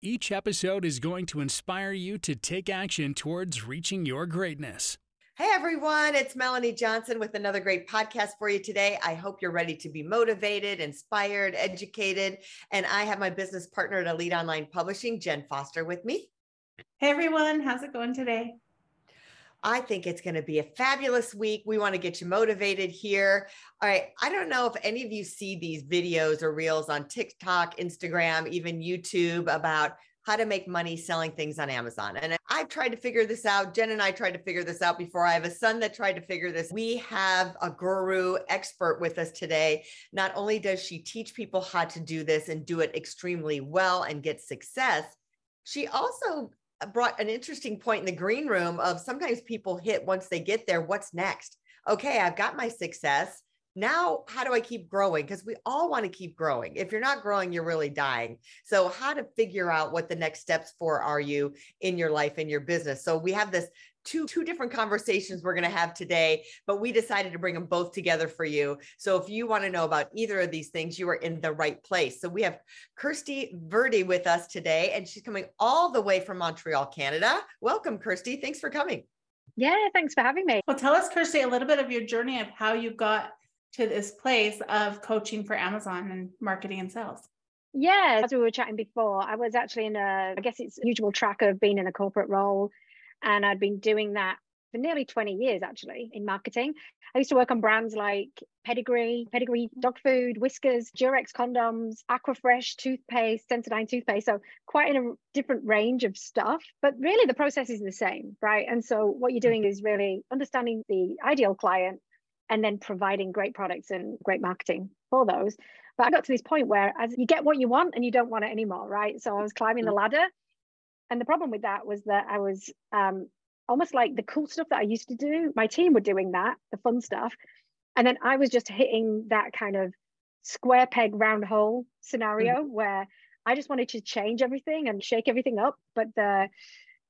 Each episode is going to inspire you to take action towards reaching your greatness. Hey everyone, it's Melanie Johnson with another great podcast for you today. I hope you're ready to be motivated, inspired, educated. And I have my business partner at Elite Online Publishing, Jen Foster, with me. Hey everyone, how's it going today? I think it's going to be a fabulous week. We want to get you motivated here. All right. I don't know if any of you see these videos or reels on TikTok, Instagram, even YouTube about how to make money selling things on Amazon. And I've tried to figure this out. Jen and I tried to figure this out before. I have a son that tried to figure this. We have a guru expert with us today. Not only does she teach people how to do this and do it extremely well and get success, she also Uh, brought an interesting point in the green room of sometimes people hit once they get there, what's next? Okay, I've got my success. Now, how do I keep growing? Because we all want to keep growing. If you're not growing, you're really dying. So, how to figure out what the next steps for are you in your life and your business? So, we have this two two different conversations we're going to have today but we decided to bring them both together for you. So if you want to know about either of these things you are in the right place. So we have kirsty verdi with us today and she's coming all the way from montreal canada. Welcome kirsty. Thanks for coming. Yeah thanks for having me. Well tell us kirsty a little bit of your journey of how you got to this place of coaching for amazon and marketing and sales. Yeah, as we were chatting before, I was actually in a, I guess it's usual track of being in a corporate role and I'd been doing that for nearly 20 years actually in marketing. I used to work on brands like Pedigree, Pedigree dog food, Whiskas, Durex condoms, Aquafresh toothpaste, Sensodyne toothpaste. So quite in a different range of stuff, but really the process is the same, right? And so what you're doing is really understanding the ideal client and then providing great products and great marketing for those. But I got to this point where as you get what you want and you don't want it anymore, right? So I was climbing the mm. ladder and the problem with that was that I was um, almost like the cool stuff that I used to do. My team were doing that, the fun stuff, and then I was just hitting that kind of square peg round hole scenario mm-hmm. where I just wanted to change everything and shake everything up, but the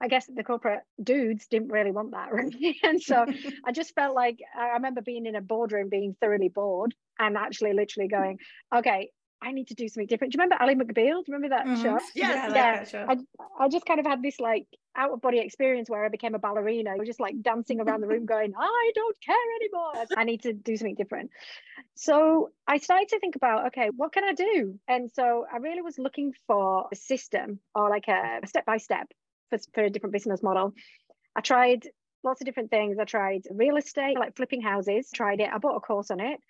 I guess the corporate dudes didn't really want that, really. and so I just felt like I remember being in a boardroom being thoroughly bored and actually literally going, okay, I need to do something different. Do you remember Ally McBeal? Do you remember that mm-hmm. show? Yes, yeah. Like I, I just kind of had this like out of body experience where I became a ballerina. I was just like dancing around the room going, I don't care anymore. I need to do something different. So I started to think about, okay, what can I do? And so I really was looking for a system or like a step by step for a different business model. I tried lots of different things. I tried real estate, like flipping houses, tried it. I bought a course on it.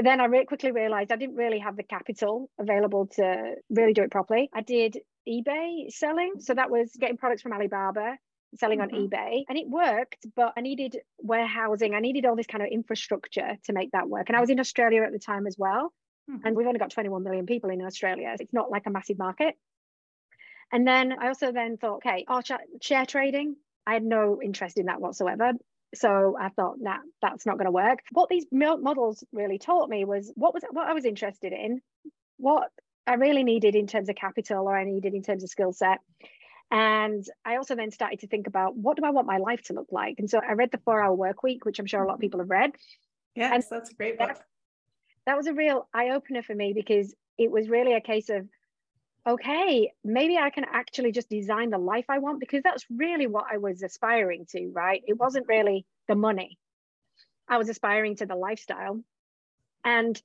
But then I really quickly realized I didn't really have the capital available to really do it properly. I did eBay selling. So that was getting products from Alibaba, selling mm-hmm. on eBay. And it worked, but I needed warehousing. I needed all this kind of infrastructure to make that work. And I was in Australia at the time as well. Mm-hmm. And we've only got 21 million people in Australia. It's not like a massive market. And then I also then thought, okay, oh, share trading. I had no interest in that whatsoever. So I thought, nah, that's not going to work. What these models really taught me was what was what I was interested in, what I really needed in terms of capital or I needed in terms of skill set. And I also then started to think about what do I want my life to look like? And so I read the four hour work week, which I'm sure a lot of people have read. Yes, and that's a great book. That, that was a real eye opener for me because it was really a case of okay, maybe I can actually just design the life I want because that's really what I was aspiring to, right? It wasn't really the money. I was aspiring to the lifestyle. And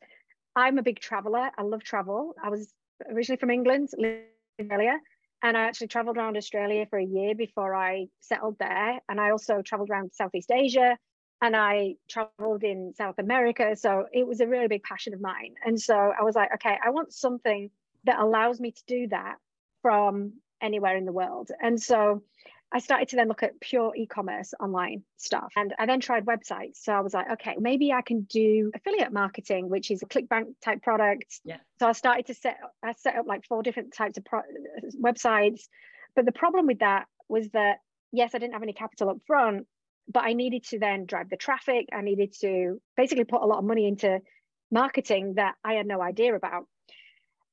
I'm a big traveler. I love travel. I was originally from England, lived in Australia, and I actually traveled around Australia for a year before I settled there. And I also traveled around Southeast Asia and I traveled in South America. So it was a really big passion of mine. And so I was like, okay, I want something that allows me to do that from anywhere in the world. And so I started to then look at pure e-commerce online stuff. And I then tried websites. So I was like, okay, maybe I can do affiliate marketing, which is a ClickBank type product. Yeah. So I started to set I set up like four different types of pro- websites, But the problem with that was that, yes, I didn't have any capital up front, but I needed to then drive the traffic. I needed to basically put a lot of money into marketing that I had no idea about.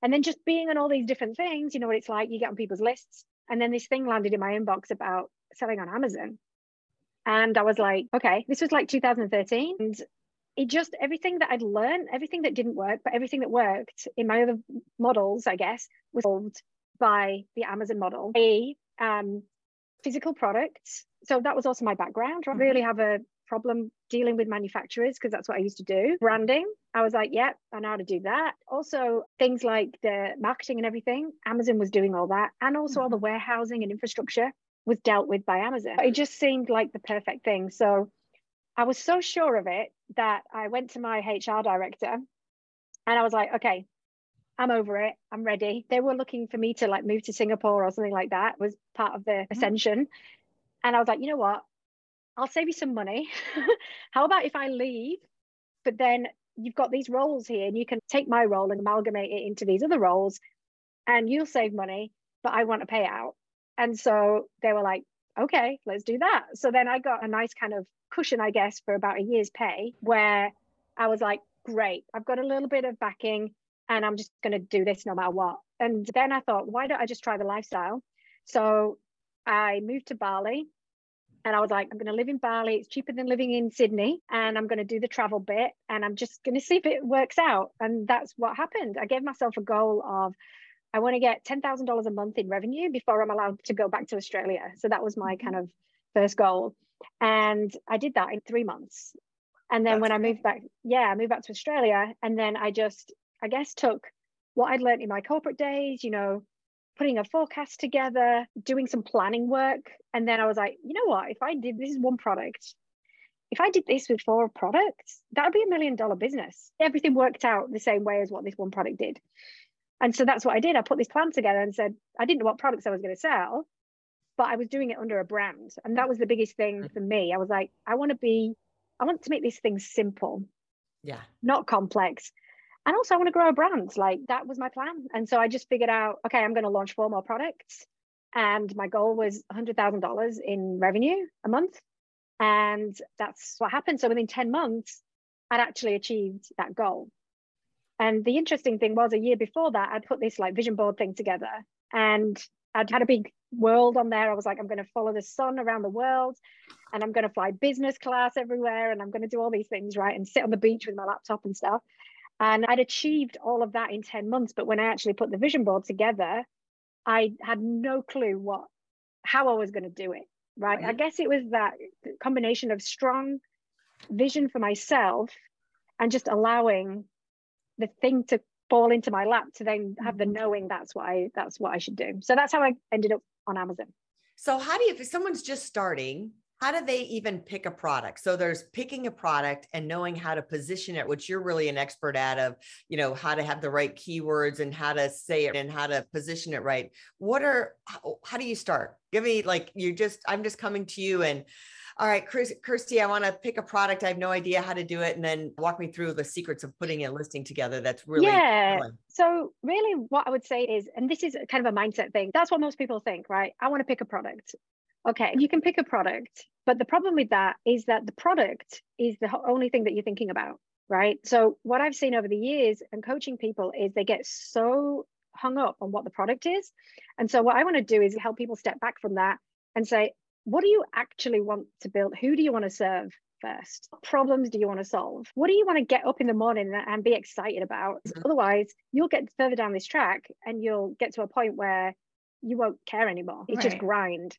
And then just being on all these different things, you know what it's like, you get on people's lists. And then this thing landed in my inbox about selling on Amazon. And I was like, okay, this was like 2013. And it just, everything that I'd learned, everything that didn't work, but everything that worked in my other models, I guess, was solved by the Amazon model. A um, physical products. So that was also my background. I mm-hmm. really have a problem dealing with manufacturers because that's what I used to do. Branding, I was like, yeah, I know how to do that. Also, things like the marketing and everything, Amazon was doing all that. And also all the mm-hmm. warehousing and infrastructure was dealt with by Amazon. It just seemed like the perfect thing. So I was so sure of it that I went to my HR director and I was like, okay, I'm over it. I'm ready. They were looking for me to like move to Singapore or something like that. Was part of the mm-hmm. ascension. And I was like, you know what? I'll save you some money. How about if I leave, but then you've got these roles here and you can take my role and amalgamate it into these other roles and you'll save money, but I want a payout. And so they were like, okay, let's do that. So then I got a nice kind of cushion, I guess, for about a year's pay where I was like, great, I've got a little bit of backing and I'm just going to do this no matter what. And then I thought, why don't I just try the lifestyle? So I moved to Bali and I was like, I'm going to live in Bali. It's cheaper than living in Sydney. And I'm going to do the travel bit and I'm just going to see if it works out. And that's what happened. I gave myself a goal of, I want to get $10,000 a month in revenue before I'm allowed to go back to Australia. So that was my mm-hmm. kind of first goal. And I did that in three months. And then that's when I moved back, yeah, I moved back to Australia. And then I just, I guess, took what I'd learned in my corporate days, you know, putting a forecast together, doing some planning work. And then I was like, you know what? If I did this is one product, if I did this with four products, that would be a million dollar business. Everything worked out the same way as what this one product did. And so that's what I did. I put this plan together and said, I didn't know what products I was going to sell, but I was doing it under a brand. And that was the biggest thing mm. for me. I was like, I want to be, I want to make these things simple. Yeah. Not complex and also I want to grow a brand. Like that was my plan. And so I just figured out, okay, I'm going to launch four more products. And my goal was $100,000 in revenue a month. And that's what happened. So within 10 months, I'd actually achieved that goal. And the interesting thing was a year before that, I'd put this like vision board thing together and I'd had a big world on there. I was like, I'm going to follow the sun around the world and I'm going to fly business class everywhere and I'm going to do all these things, right? And sit on the beach with my laptop and stuff. And I'd achieved all of that in 10 months. But when I actually put the vision board together, I had no clue what, how I was going to do it. Right? right. I guess it was that combination of strong vision for myself and just allowing the thing to fall into my lap to then have the mm-hmm. knowing that's what I that's what I should do. So that's how I ended up on Amazon. So how do you if someone's just starting how do they even pick a product? So there's picking a product and knowing how to position it which you're really an expert at of you know how to have the right keywords and how to say it and how to position it right. What are how, how do you start? Give me like you just i'm just coming to you and all right Chris, kirsty i want to pick a product. I have no idea how to do it. And then walk me through the secrets of putting a listing together that's really yeah. fun. so really what i would say is and this is kind of a mindset thing that's what most people think right? I want to pick a product okay you can pick a product but the problem with that is that the product is the only thing that you're thinking about, right? So, what I've seen over the years and coaching people is they get so hung up on what the product is. And so, what I want to do is help people step back from that and say, what do you actually want to build? Who do you want to serve? first? What problems do you want to solve? What do you want to get up in the morning and be excited about? Mm-hmm. Otherwise, you'll get further down this track and you'll get to a point where you won't care anymore. It's right. just grind.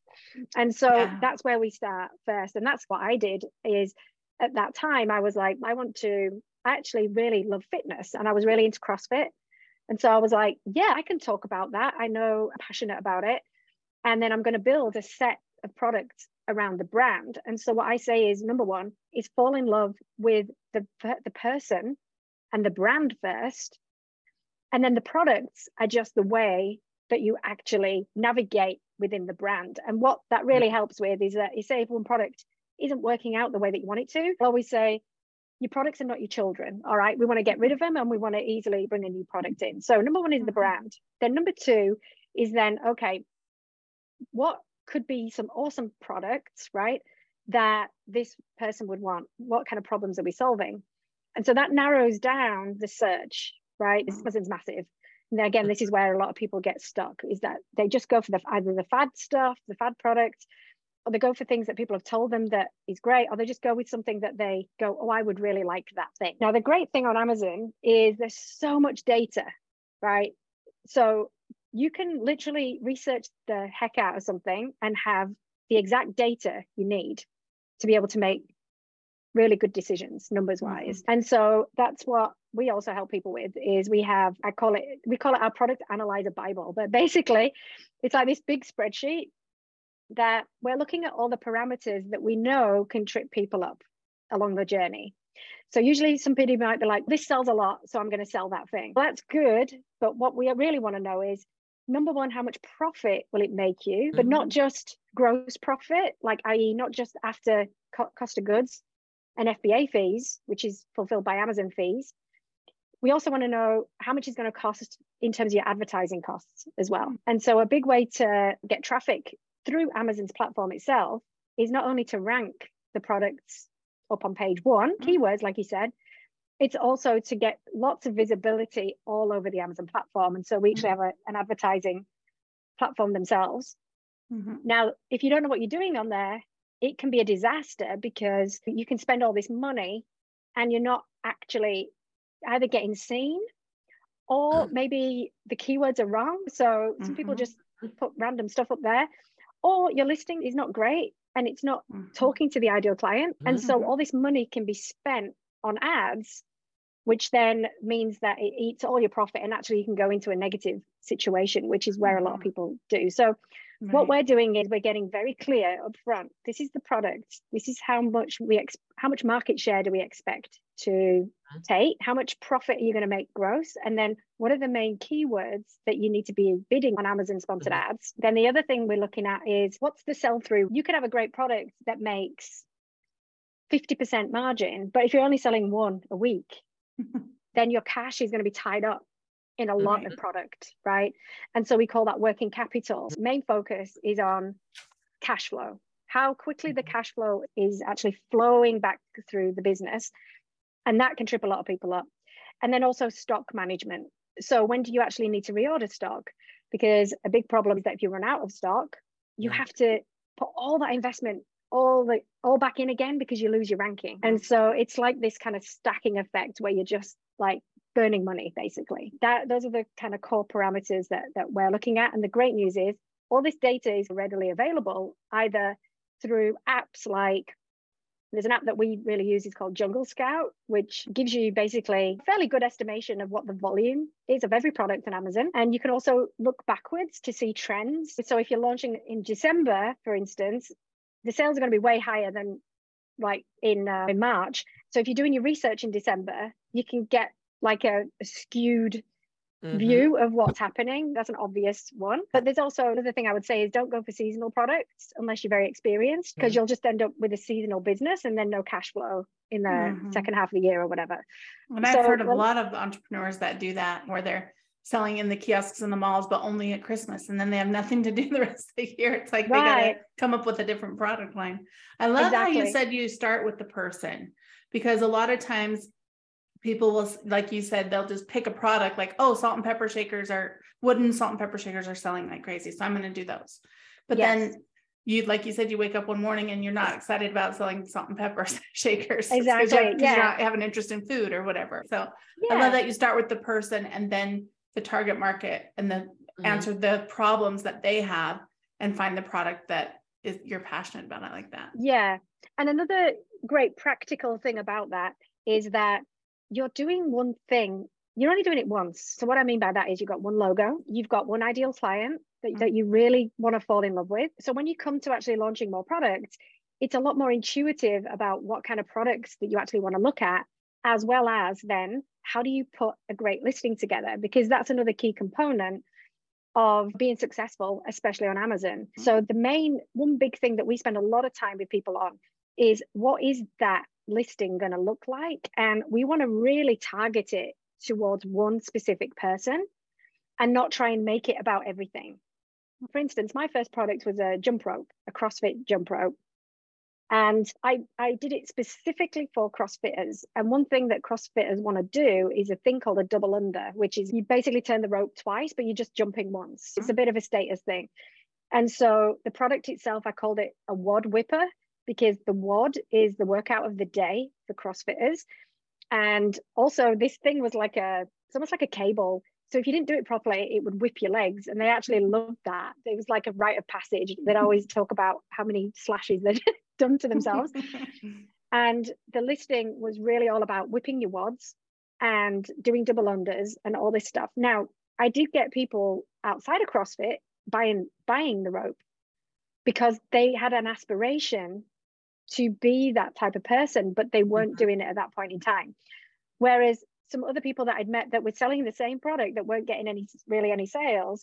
And so yeah. that's where we start first. And that's what I did is at that time I was like, I want to I actually really love fitness and I was really into CrossFit. And so I was like, yeah, I can talk about that. I know I'm passionate about it. And then I'm going to build a set of products around the brand. And so what I say is number one is fall in love with the the person and the brand first. And then the products are just the way that you actually navigate within the brand. And what that really helps with is that you say if one product isn't working out the way that you want it to, I always say, your products are not your children. All right. We want to get rid of them and we want to easily bring a new product in. So number one is the mm-hmm. brand. Then number two is then, okay, what could be some awesome products, right? That this person would want. What kind of problems are we solving? And so that narrows down the search, right? This Amazon's massive. And again, this is where a lot of people get stuck is that they just go for the either the fad stuff, the fad product, or they go for things that people have told them that is great, or they just go with something that they go, oh, I would really like that thing. Now, the great thing on Amazon is there's so much data, right? So you can literally research the heck out of something and have the exact data you need to be able to make really good decisions numbers wise mm-hmm. and so that's what we also help people with is we have i call it we call it our product analyzer bible but basically it's like this big spreadsheet that we're looking at all the parameters that we know can trip people up along the journey so usually some people might be like this sells a lot so i'm going to sell that thing well, that's good but what we really want to know is number one how much profit will it make you mm-hmm. but not mm-hmm. just gross profit like i.e not just after co- cost of goods and fba fees which is fulfilled by amazon fees we also want to know how much is going to cost in terms of your advertising costs as well and so a big way to get traffic through amazon's platform itself is not only to rank the products up on page one mm-hmm. keywords like you said it's also to get lots of visibility all over the Amazon platform. And so we actually mm-hmm. have a, an advertising platform themselves. Mm-hmm. Now, if you don't know what you're doing on there, it can be a disaster because you can spend all this money and you're not actually either getting seen or maybe the keywords are wrong. So some mm-hmm. people just put random stuff up there, or your listing is not great and it's not mm-hmm. talking to the ideal client. And so mm-hmm. all this money can be spent on ads which then means that it eats all your profit and actually you can go into a negative situation which is where a lot of mm-hmm. people do so right. what we're doing is we're getting very clear up front this is the product this is how much we ex- how much market share do we expect to mm-hmm. take how much profit are you going to make gross and then what are the main keywords that you need to be bidding on amazon sponsored mm-hmm. ads then the other thing we're looking at is what's the sell through you could have a great product that makes 50% margin but if you're only selling one a week then your cash is going to be tied up in a lot of product, right? And so we call that working capital. Main focus is on cash flow, how quickly the mm-hmm. cash flow is actually flowing back through the business. And that can trip a lot of people up. And then also stock management. So when do you actually need to reorder stock? Because a big problem is that if you run out of stock, you have to put all that investment all the all back in again because you lose your ranking. And so it's like this kind of stacking effect where you're just like burning money basically. That those are the kind of core parameters that that we're looking at. And the great news is all this data is readily available either through apps like there's an app that we really use is called Jungle Scout, which gives you basically a fairly good estimation of what the volume is of every product on Amazon. And you can also look backwards to see trends. So if you're launching in December, for instance, the sales are going to be way higher than like in uh, in March. So if you're doing your research in December, you can get like a, a skewed mm-hmm. view of what's happening. That's an obvious one. But there's also another thing I would say is don't go for seasonal products unless you're very experienced, because mm-hmm. you'll just end up with a seasonal business and then no cash flow in the mm-hmm. second half of the year or whatever. And I've heard of a lot of entrepreneurs that do that where they're selling in the kiosks in the malls, but only at Christmas. And then they have nothing to do the rest of the year. It's like right. they got to come up with a different product line. I love exactly. how you said you start with the person because a lot of times people will, like you said, they'll just pick a product like, oh, salt and pepper shakers are wooden salt and pepper shakers are selling like crazy. So I'm going to do those. But yes. then you'd, like you said you wake up one morning and you're not excited about selling salt and pepper shakers exactly you yeah you have an interest in food or whatever so yeah. i love that you start with the person and then the target market and the mm-hmm. answer the problems that they have and find the product that is you're passionate about. I like that. Yeah. And another great practical thing about that is that you're doing one thing you're only doing it once. So what I mean by that is you've got one logo, you've got one ideal client that, mm-hmm. that you really want to fall in love with. So when you come to actually launching more products, it's a lot more intuitive about what kind of products that you actually want to look at, as well as then how do you put a great listing together? Because that's another key component of being successful, especially on Amazon. Mm-hmm. So, the main one big thing that we spend a lot of time with people on is what is that listing going to look like? And we want to really target it towards one specific person and not try and make it about everything. for instance, my first product was a jump rope, a CrossFit jump rope. And I, I did it specifically for CrossFitters. And one thing that CrossFitters want to do is a thing called a double under, which is you basically turn the rope twice, but you're just jumping once. It's a ah. bit of a status thing. And so the product itself, I called it a WOD whipper because the WOD is the workout of the day for CrossFitters. And also, this thing was like a, it's almost like a cable. So if you didn't do it properly, it would whip your legs. And they actually loved that. It was like a rite of passage. They'd always talk about how many slashes they'd done to themselves. and the listing was really all about whipping your WODs and doing double unders and all this stuff. Now, I did get people outside of CrossFit buying buying the rope because they had an aspiration to be that type of person, but they weren't mm-hmm. doing it at that point in time. Whereas some other people that I'd met that were selling the same product that weren't getting any really any sales,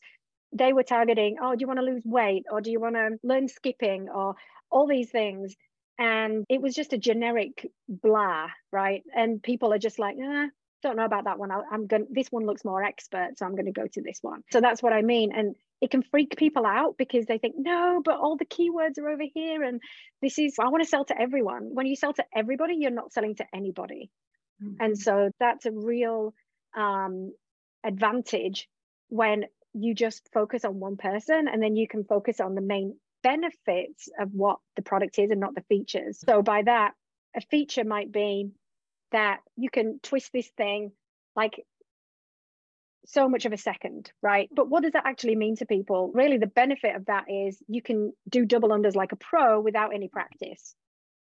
they were targeting, oh, do you want to lose weight or do you want to learn skipping or all these things? And it was just a generic blah, right? And people are just like, ah, don't know about that one. I'm going. This one looks more expert, so I'm going to go to this one. So that's what I mean. And it can freak people out because they think, no, but all the keywords are over here. And this is, I want to sell to everyone. When you sell to everybody, you're not selling to anybody. Mm-hmm. And so that's a real um, advantage when you just focus on one person and then you can focus on the main benefits of what the product is and not the features. So by that, a feature might be that you can twist this thing like so much of a second, right? But what does that actually mean to people? Really, the benefit of that is you can do double unders like a pro without any practice.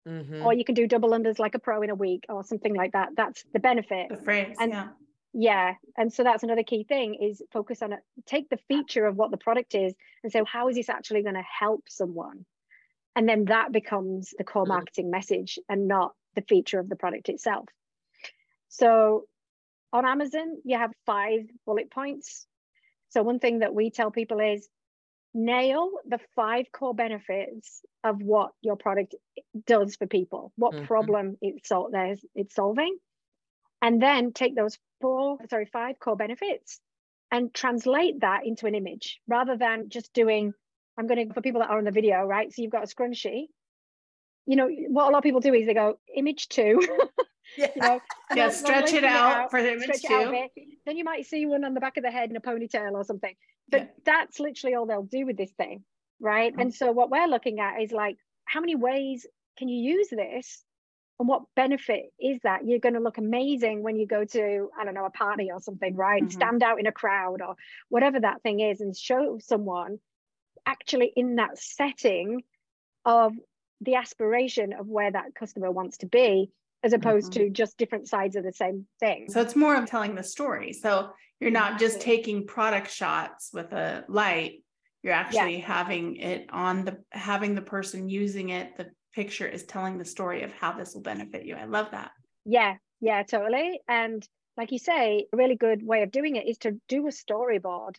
Mm-hmm. Or you can do double unders like a pro in a week or something like that. That's the benefit. The phrase, and, yeah. Yeah. And so that's another key thing is focus on it. Take the feature of what the product is and say, how is this actually going to help someone? And then that becomes the core mm-hmm. marketing message and not the feature of the product itself. So on Amazon, you have five bullet points. So, one thing that we tell people is nail the five core benefits of what your product does for people, what mm-hmm. problem it's, sol- it's solving. And then take those four, sorry, five core benefits and translate that into an image rather than just doing, I'm going to, for people that are on the video, right? So you've got a scrunchie. You know, what a lot of people do is they go, image two. Yeah. You know, yeah, stretch it out, out, for the image too. Then you might see one on the back of the head in a ponytail or something. But yeah. that's literally all they'll do with this thing, right? Mm-hmm. And so what we're looking at is like, how many ways can you use this? And what benefit is that? You're going to look amazing when you go to, I don't know, a party or something, right? Mm-hmm. Stand out in a crowd or whatever that thing is and show someone actually in that setting of the aspiration of where that customer wants to be as opposed mm-hmm. to just different sides of the same thing. So it's more of telling the story. So you're not just taking product shots with a light, you're actually yeah. having it on the having the person using it. The picture is telling the story of how this will benefit you. I love that. Yeah, yeah, totally. And like you say, a really good way of doing it is to do a storyboard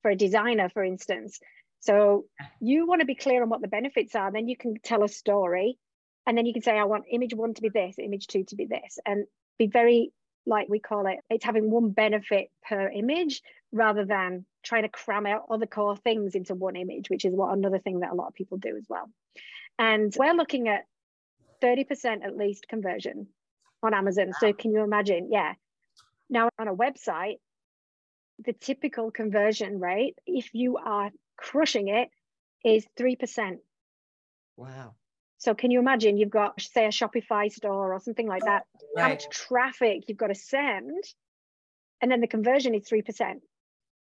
for a designer, for instance. So you want to be clear on what the benefits are, then you can tell a story and then you can say i want image one to be this image two to be this and be very like we call it it's having one benefit per image rather than trying to cram out other core things into one image which is what another thing that a lot of people do as well. And we're looking at 30% at least conversion on amazon. Wow. so can you imagine? Yeah. Now on a website the typical conversion rate if you are crushing it is 3% wow so can you imagine you've got, say, a Shopify store or something like that, right. how much traffic you've got to send, and then the conversion is 3%.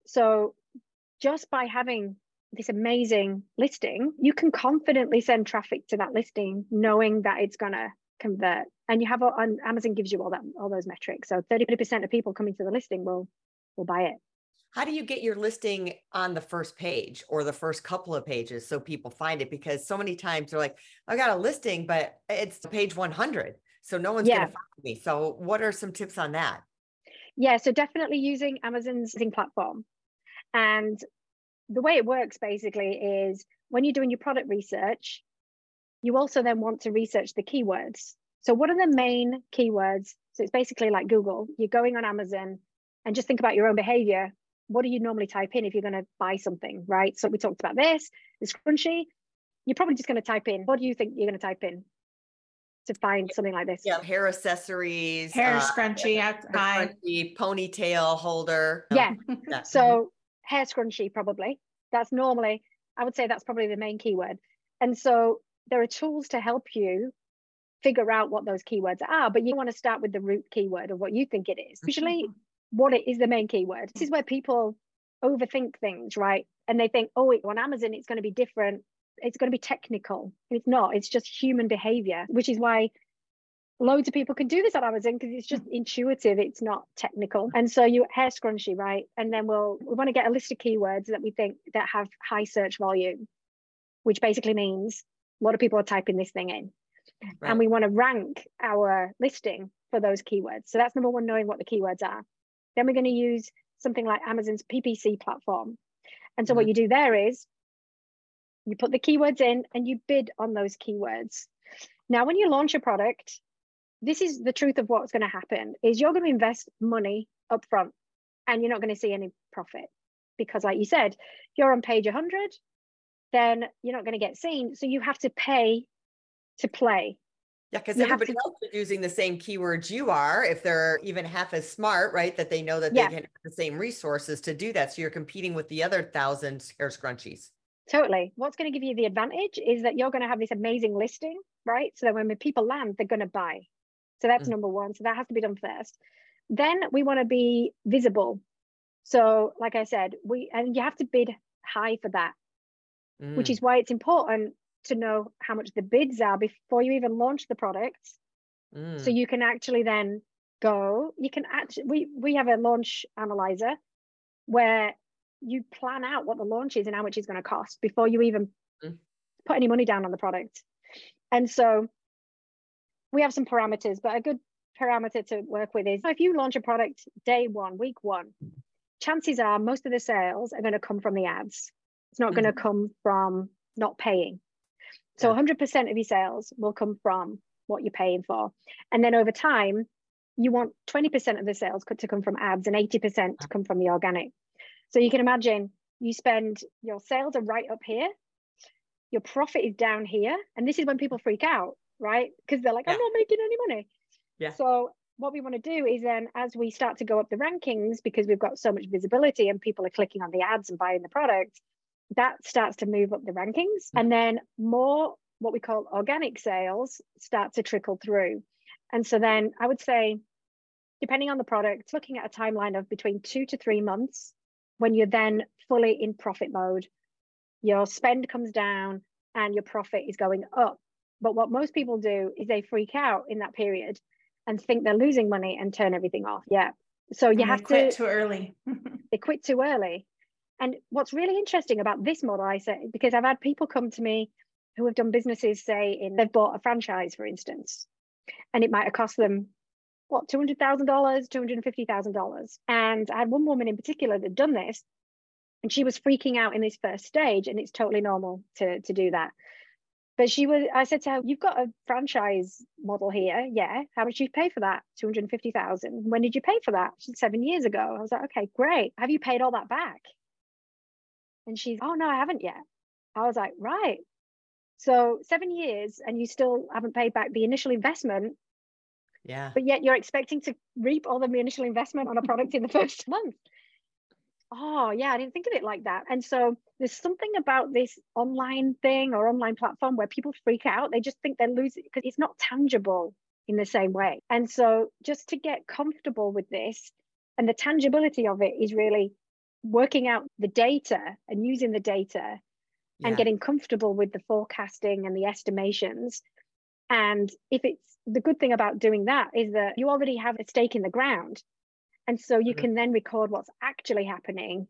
So just by having this amazing listing, you can confidently send traffic to that listing knowing that it's going to convert. And you have on Amazon gives you all that all those metrics. So 30% of people coming to the listing will will buy it how do you get your listing on the first page or the first couple of pages so people find it? Because so many times they're like i got a listing but it's page 100 so no one's yeah. going to find me. So what are some tips on that? Yeah so definitely using amazon's thing platform. And the way it works basically is when you're doing your product research you also then want to research the keywords. So what are the main keywords? So it's basically like google. You're going on amazon and just think about your own behavior what do you normally type in if you're going to buy something, right? So we talked about this, the scrunchie. You're probably just going to type in. What do you think you're going to type in to find something like this? Yeah, hair accessories, hair uh, scrunchie, hair scrunchie, ponytail holder. Yeah. so hair scrunchie, probably. That's normally, I would say that's probably the main keyword. And so there are tools to help you figure out what those keywords are, but you want to start with the root keyword of what you think it is. Usually, what it is the main keyword. This is where people overthink things, right? And they think, oh, on Amazon, it's going to be different. It's going to be technical. It's not, it's just human behavior, which is why loads of people can do this on Amazon because it's just intuitive. It's not technical. And so you hair scrunchie, right? And then we'll, we want to get a list of keywords that we think that have high search volume, which basically means a lot of people are typing this thing in. Right. And we want to rank our listing for those keywords. So that's number one, knowing what the keywords are. Then we're going to use something like Amazon's PPC platform. And so mm-hmm. what you do there is you put the keywords in and you bid on those keywords. Now, when you launch a product, this is the truth of what's going to happen is you're going to invest money up front and you're not going to see any profit because like you said, if you're on page 100, then you're not going to get seen. So you have to pay to play. Yeah, because everybody to, else is using the same keywords you are. If they're even half as smart, right, that they know that yeah. they can have the same resources to do that. So you're competing with the other thousand hair scrunchies. Totally. What's going to give you the advantage is that you're going to have this amazing listing, right? So that when people land, they're going to buy. So that's mm-hmm. number one. So that has to be done first. Then we want to be visible. So, like I said, we and you have to bid high for that, mm. which is why it's important to know how much the bids are before you even launch the product. Mm. So you can actually then go, you can actually, we, we have a launch analyzer where you plan out what the launch is and how much it's going to cost before you even mm. put any money down on the product. And so we have some parameters, but a good parameter to work with is if you launch a product day one, week one, chances are most of the sales are going to come from the ads. It's not mm. going to come from not paying. So yeah. 100% of your sales will come from what you're paying for. And then over time, you want 20% of the sales to come from ads and 80% to come from the organic. So you can imagine you spend your sales are right up here, your profit is down here. And this is when people freak out, right? Because they're like, yeah. I'm not making any money. Yeah. So what we want to do is then as we start to go up the rankings because we've got so much visibility and people are clicking on the ads and buying the product that starts to move up the rankings. Mm. And then more what we call organic sales start to trickle through. And so then I would say, depending on the product, looking at a timeline of between two to three months when you're then fully in profit mode, your spend comes down and your profit is going up. But what most people do is they freak out in that period and think they're losing money and turn everything off. Yeah. So you and have to quit too early. they quit too early. And what's really interesting about this model, I say, because I've had people come to me who have done businesses, say, in they've bought a franchise, for instance, and it might have cost them what two hundred thousand dollars, two hundred and fifty thousand dollars. And I had one woman in particular that done this, and she was freaking out in this first stage, and it's totally normal to to do that. But she was, I said to her, "You've got a franchise model here, yeah. How much did you pay for that? Two hundred fifty thousand. When did you pay for that? She said, seven years ago. I was like, okay, great. Have you paid all that back? And she's, oh, no, I haven't yet. I was like, right. So seven years and you still haven't paid back the initial investment. Yeah. But yet you're expecting to reap all the initial investment on a product in the first month. Oh, yeah, I didn't think of it like that. And so there's something about this online thing or online platform where people freak out. They just think they're losing because it's not tangible in the same way. And so just to get comfortable with this and the tangibility of it is really working out the data and using the data yeah. and getting comfortable with the forecasting and the estimations. And if it's the good thing about doing that is that you already have a stake in the ground. And so you mm-hmm. can then record what's actually happening.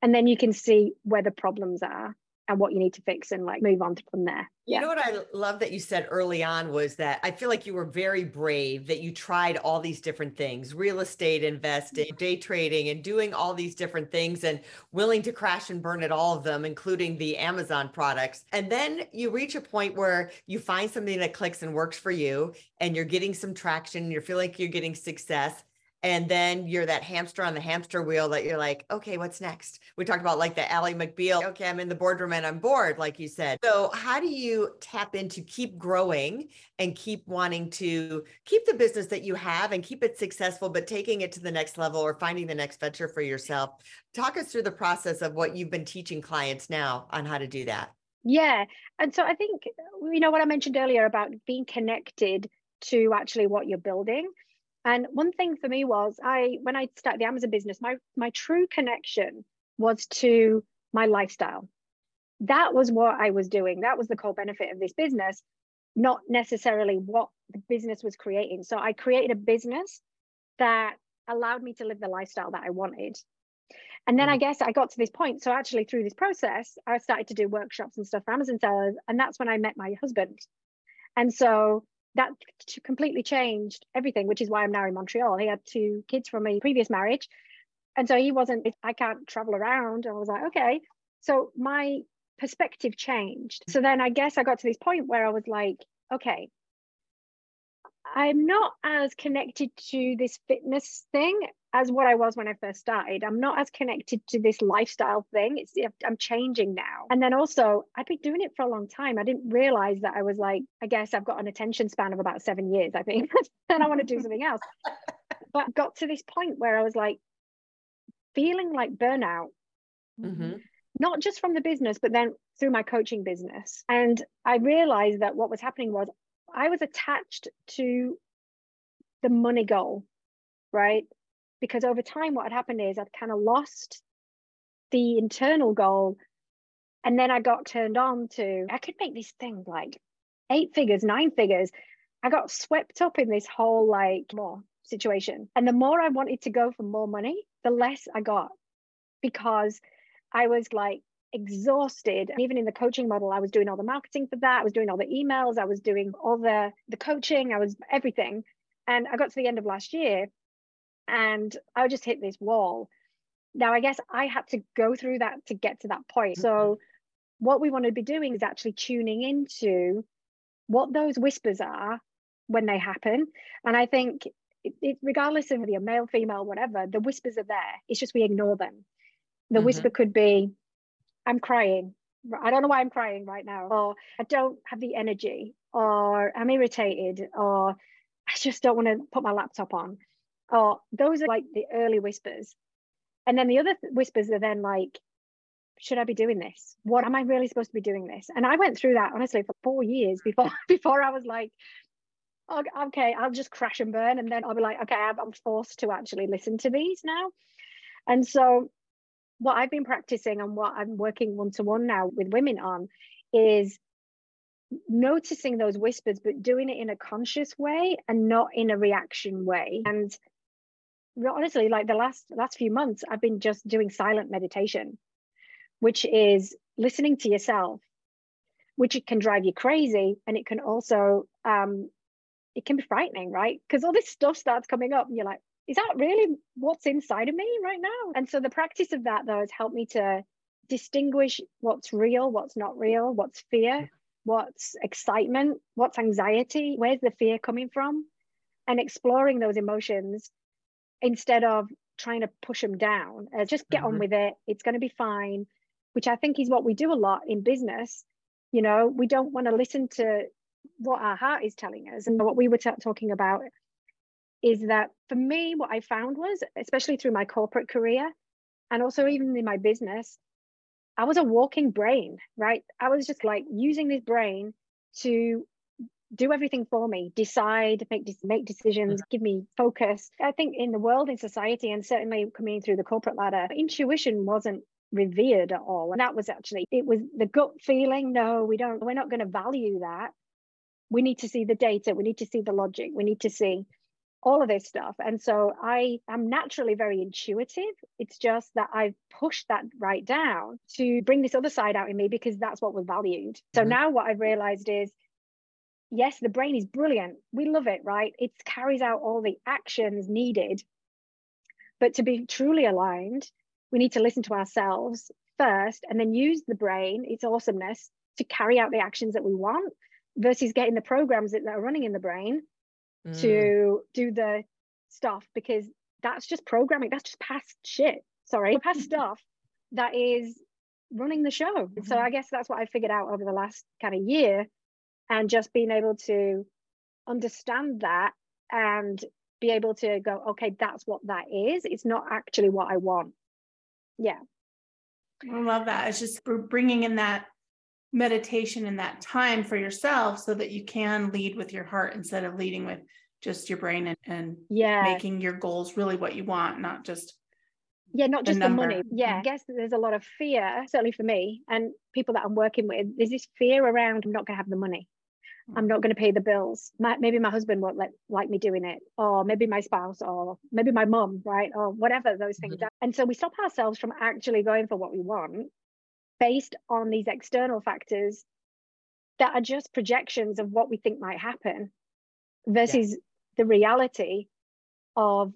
And then you can see where the problems are and what you need to fix and like move on from there. You know what I love that you said early on was that I feel like you were very brave that you tried all these different things, real estate investing, day trading and doing all these different things and willing to crash and burn at all of them including the Amazon products. And then you reach a point where you find something that clicks and works for you and you're getting some traction, you feel like you're getting success and then you're that hamster on the hamster wheel that you're like, okay, what's next? We talked about like the Ally McBeal. Okay, I'm in the boardroom and I'm bored, like you said. So, how do you tap into keep growing and keep wanting to keep the business that you have and keep it successful, but taking it to the next level or finding the next venture for yourself? Talk us through the process of what you've been teaching clients now on how to do that. Yeah. And so I think, you know, what I mentioned earlier about being connected to actually what you're building. And one thing for me was I when I started the Amazon business, my my true connection was to my lifestyle. That was what I was doing. That was the core benefit of this business, not necessarily what the business was creating. So I created a business that allowed me to live the lifestyle that I wanted. And then I mm. guess I got to this point. So actually, through this process, I started to do workshops and stuff for Amazon sellers, and that's when I met my husband. And so that completely changed everything, which is why I'm now in Montreal. He had two kids from a previous marriage. And so he wasn't, I can't travel around. I was like, okay. So my perspective changed. So then I guess I got to this point where I was like, okay, I'm not as connected to this fitness thing as what I was when I first started. I'm not as connected to this lifestyle thing. It's I'm changing now. And then also, I've been doing it for a long time. I didn't realize that I was like, I guess I've got an attention span of about seven years, I think. and I want to do something else. But I got to this point where I was like feeling like burnout. Mm-hmm. Not just from the business, but then through my coaching business. And I realized that what was happening was I was attached to the money goal, right? Because over time, what had happened is I'd kind of lost the internal goal. And then I got turned on to, I could make these things like eight figures, nine figures. I got swept up in this whole like more situation. And the more I wanted to go for more money, the less I got because I was like exhausted even in the coaching model i was doing all the marketing for that i was doing all the emails i was doing all the the coaching i was everything and i got to the end of last year and i just hit this wall now i guess i had to go through that to get to that point mm-hmm. so what we want to be doing is actually tuning into what those whispers are when they happen and i think it, it, regardless of whether you're male female whatever the whispers are there it's just we ignore them the mm-hmm. whisper could be I'm crying. I don't know why I'm crying right now, or I don't have the energy, or I'm irritated, or I just don't want to put my laptop on. Or those are like the early whispers. And then the other whispers are then like, should I be doing this? What am I really supposed to be doing this? And I went through that honestly for four years before before I was like, oh, okay, I'll just crash and burn. And then I'll be like, okay, I'm forced to actually listen to these now. And so what I've been practicing and what I'm working one to one now with women on is noticing those whispers, but doing it in a conscious way and not in a reaction way. And honestly, like the last last few months, I've been just doing silent meditation, which is listening to yourself, which it can drive you crazy, and it can also um, it can be frightening, right? Because all this stuff starts coming up, and you're like, is that really what's inside of me right now? And so the practice of that, though, has helped me to distinguish what's real, what's not real, what's fear, what's excitement, what's anxiety, where's the fear coming from, and exploring those emotions instead of trying to push them down. Uh, just get mm-hmm. on with it. It's going to be fine, which I think is what we do a lot in business. You know, we don't want to listen to what our heart is telling us and what we were t- talking about is that for me, what I found was, especially through my corporate career and also even in my business, I was a walking brain, right? I was just like using this brain to do everything for me, decide, make make decisions, give me focus. I think in the world, in society, and certainly coming through the corporate ladder, intuition wasn't revered at all. And that was actually it was the gut feeling. No, we don't. We're not going to value that. We need to see the data. We need to see the logic. We need to see all of this stuff. And so I am naturally very intuitive. It's just that I've pushed that right down to bring this other side out in me because that's what was valued. So mm-hmm. now what I've realized is yes, the brain is brilliant. We love it, right? It carries out all the actions needed. But to be truly aligned, we need to listen to ourselves first and then use the brain, its awesomeness, to carry out the actions that we want versus getting the programs that are running in the brain mm. to do the stuff because that's just programming. That's just past shit. Sorry, past stuff that is running the show. Mm-hmm. So I guess that's what I figured out over the last kind of year and just being able to understand that and be able to go, okay, that's what that is. It's not actually what I want. Yeah. I love that. It's just bringing in that meditation and that time for yourself so that you can lead with your heart instead of leading with just your brain and, and yeah making your goals really what you want not just yeah not just the, the money yeah mm-hmm. i guess there's a lot of fear certainly for me and people that i'm working with there's this fear around i'm not going to have the money i'm not going to pay the bills my, maybe my husband won't let, like me doing it or maybe my spouse or maybe my mum right or whatever those things mm-hmm. are and so we stop ourselves from actually going for what we want based on these external factors that are just projections of what we think might happen versus yeah. the reality of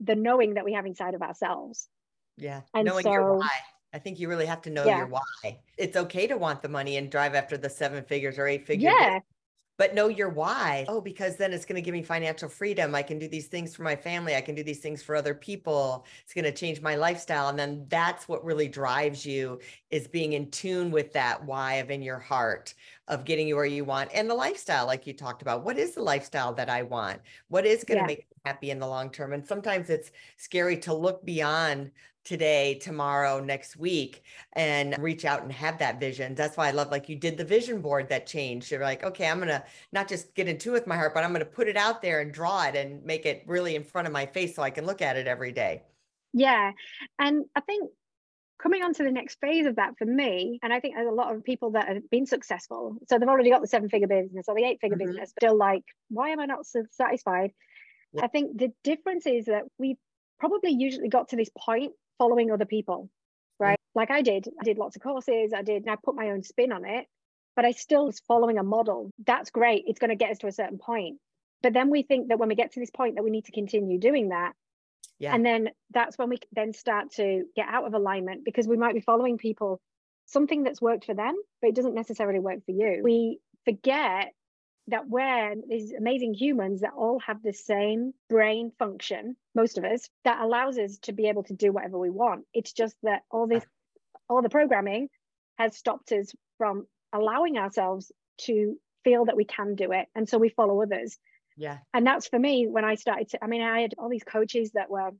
the knowing that we have inside of ourselves. Yeah. And knowing so, your why. I think you really have to know yeah. your why. It's okay to want the money and drive after the seven figures or eight figures. Yeah. But know your why. Oh, because then it's going to give me financial freedom. I can do these things for my family. I can do these things for other people. It's going to change my lifestyle. And then that's what really drives you is being in tune with that why of in your heart of getting you where you want and the lifestyle like you talked about what is the lifestyle that i want what is going to make me happy in the long term and sometimes it's scary to look beyond today tomorrow next week and reach out and have that vision that's why i love like you did the vision board that changed you're like okay i'm gonna not just get into with my heart but i'm gonna put it out there and draw it and make it really in front of my face so i can look at it every day yeah and i think coming on to the next phase of that for me, and I think there's a lot of people that have been successful. So they've already got the seven figure business or the eight figure mm-hmm. business, still like, why am I not so satisfied? Yeah. I think the difference is that we probably usually got to this point following other people, right? Mm-hmm. Like I did. I did lots of courses, I did, and I put my own spin on it, but I still was following a model. That's great. It's going to get us to a certain point. But then we think that when we get to this point that we need to continue doing that yeah. And then that's when we then start to get out of alignment because we might be following people something that's worked for them, but it doesn't necessarily work for you. We forget that we're these amazing humans that all have the same brain function, most of us, that allows us to be able to do whatever we want. It's just that all this, all the programming has stopped us from allowing ourselves to feel that we can do it. And so we follow others. Yeah. And that's for me when I started to, I mean, I had all these coaches that were,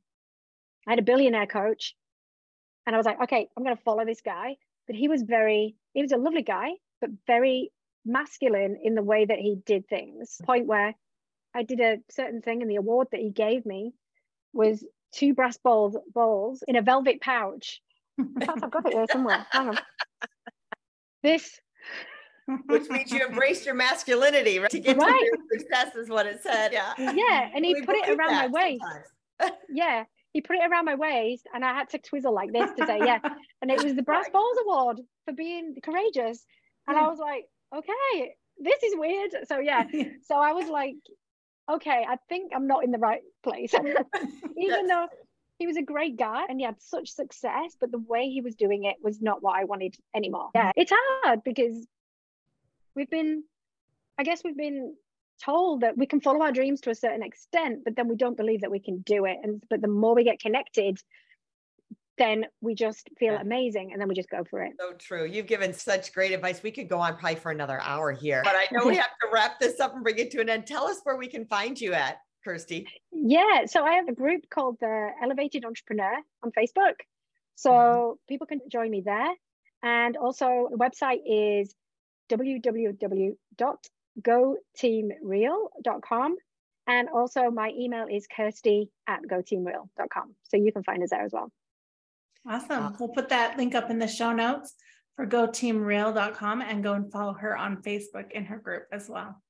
I had a billionaire coach and I was like, okay, I'm going to follow this guy. But he was very, he was a lovely guy, but very masculine in the way that he did things. Point where I did a certain thing and the award that he gave me was two brass bowls, bowls in a velvet pouch. In fact, I've got it here somewhere. Hang on. This which means you embrace your masculinity right? to get right. to your success is what it said yeah yeah and he we put it around my waist yeah he put it around my waist and i had to twizzle like this to say yeah and it was the brass balls award for being courageous and i hmm. was like okay this is weird. So yeah. So i was like okay i think i'm not in the right place. Even though he was a great guy and he had such success, but the way he was doing it was not what I wanted anymore. Yeah, it's hard because we've been i guess we've been told that we can follow our dreams to a certain extent but then we don't believe that we can do it. And but the more we get connected then we just feel yeah. amazing and then we just go for it. So true. You've given such great advice. We could go on probably for another hour here, but I know we have to wrap this up and bring it to an end. Tell us where we can find you at, Kirsty. Yeah. So I have a group called the Elevated Entrepreneur on Facebook. So mm-hmm. people can join me there. And also the website is www.goteamreal.com. And also my email is kirsty at goteamreal.com. So you can find us there as well. Awesome. Uh, we'll put that link up in the show notes for goteamreal.com and go and follow her on Facebook in her group as well.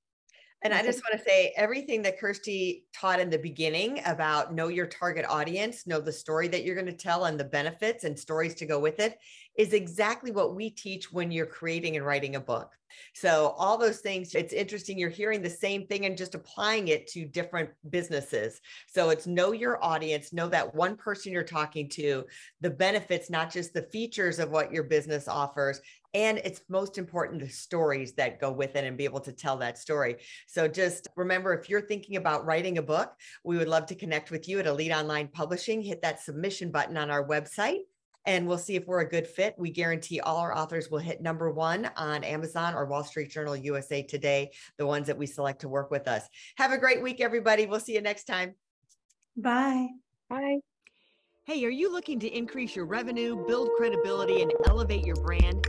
And I just want to say everything that Kirsty taught in the beginning about know your target audience, know the story that you're going to tell and the benefits and stories to go with it is exactly what we teach when you're creating and writing a book. So, all those things, it's interesting. You're hearing the same thing and just applying it to different businesses. So, it's know your audience, know that one person you're talking to, the benefits, not just the features of what your business offers, and it's most important the stories that go with it and be able to tell that story. So just remember if you're thinking about writing a book, we would love to connect with you at Elite Online Publishing. Hit that submission button on our website and we'll see if we're a good fit. We guarantee all our authors will hit number one on Amazon or Wall Street Journal USA Today, the ones that we select to work with us. Have a great week, everybody. We'll see you next time. Bye. Bye. Hey, are you looking to increase your revenue, build credibility, and elevate your brand?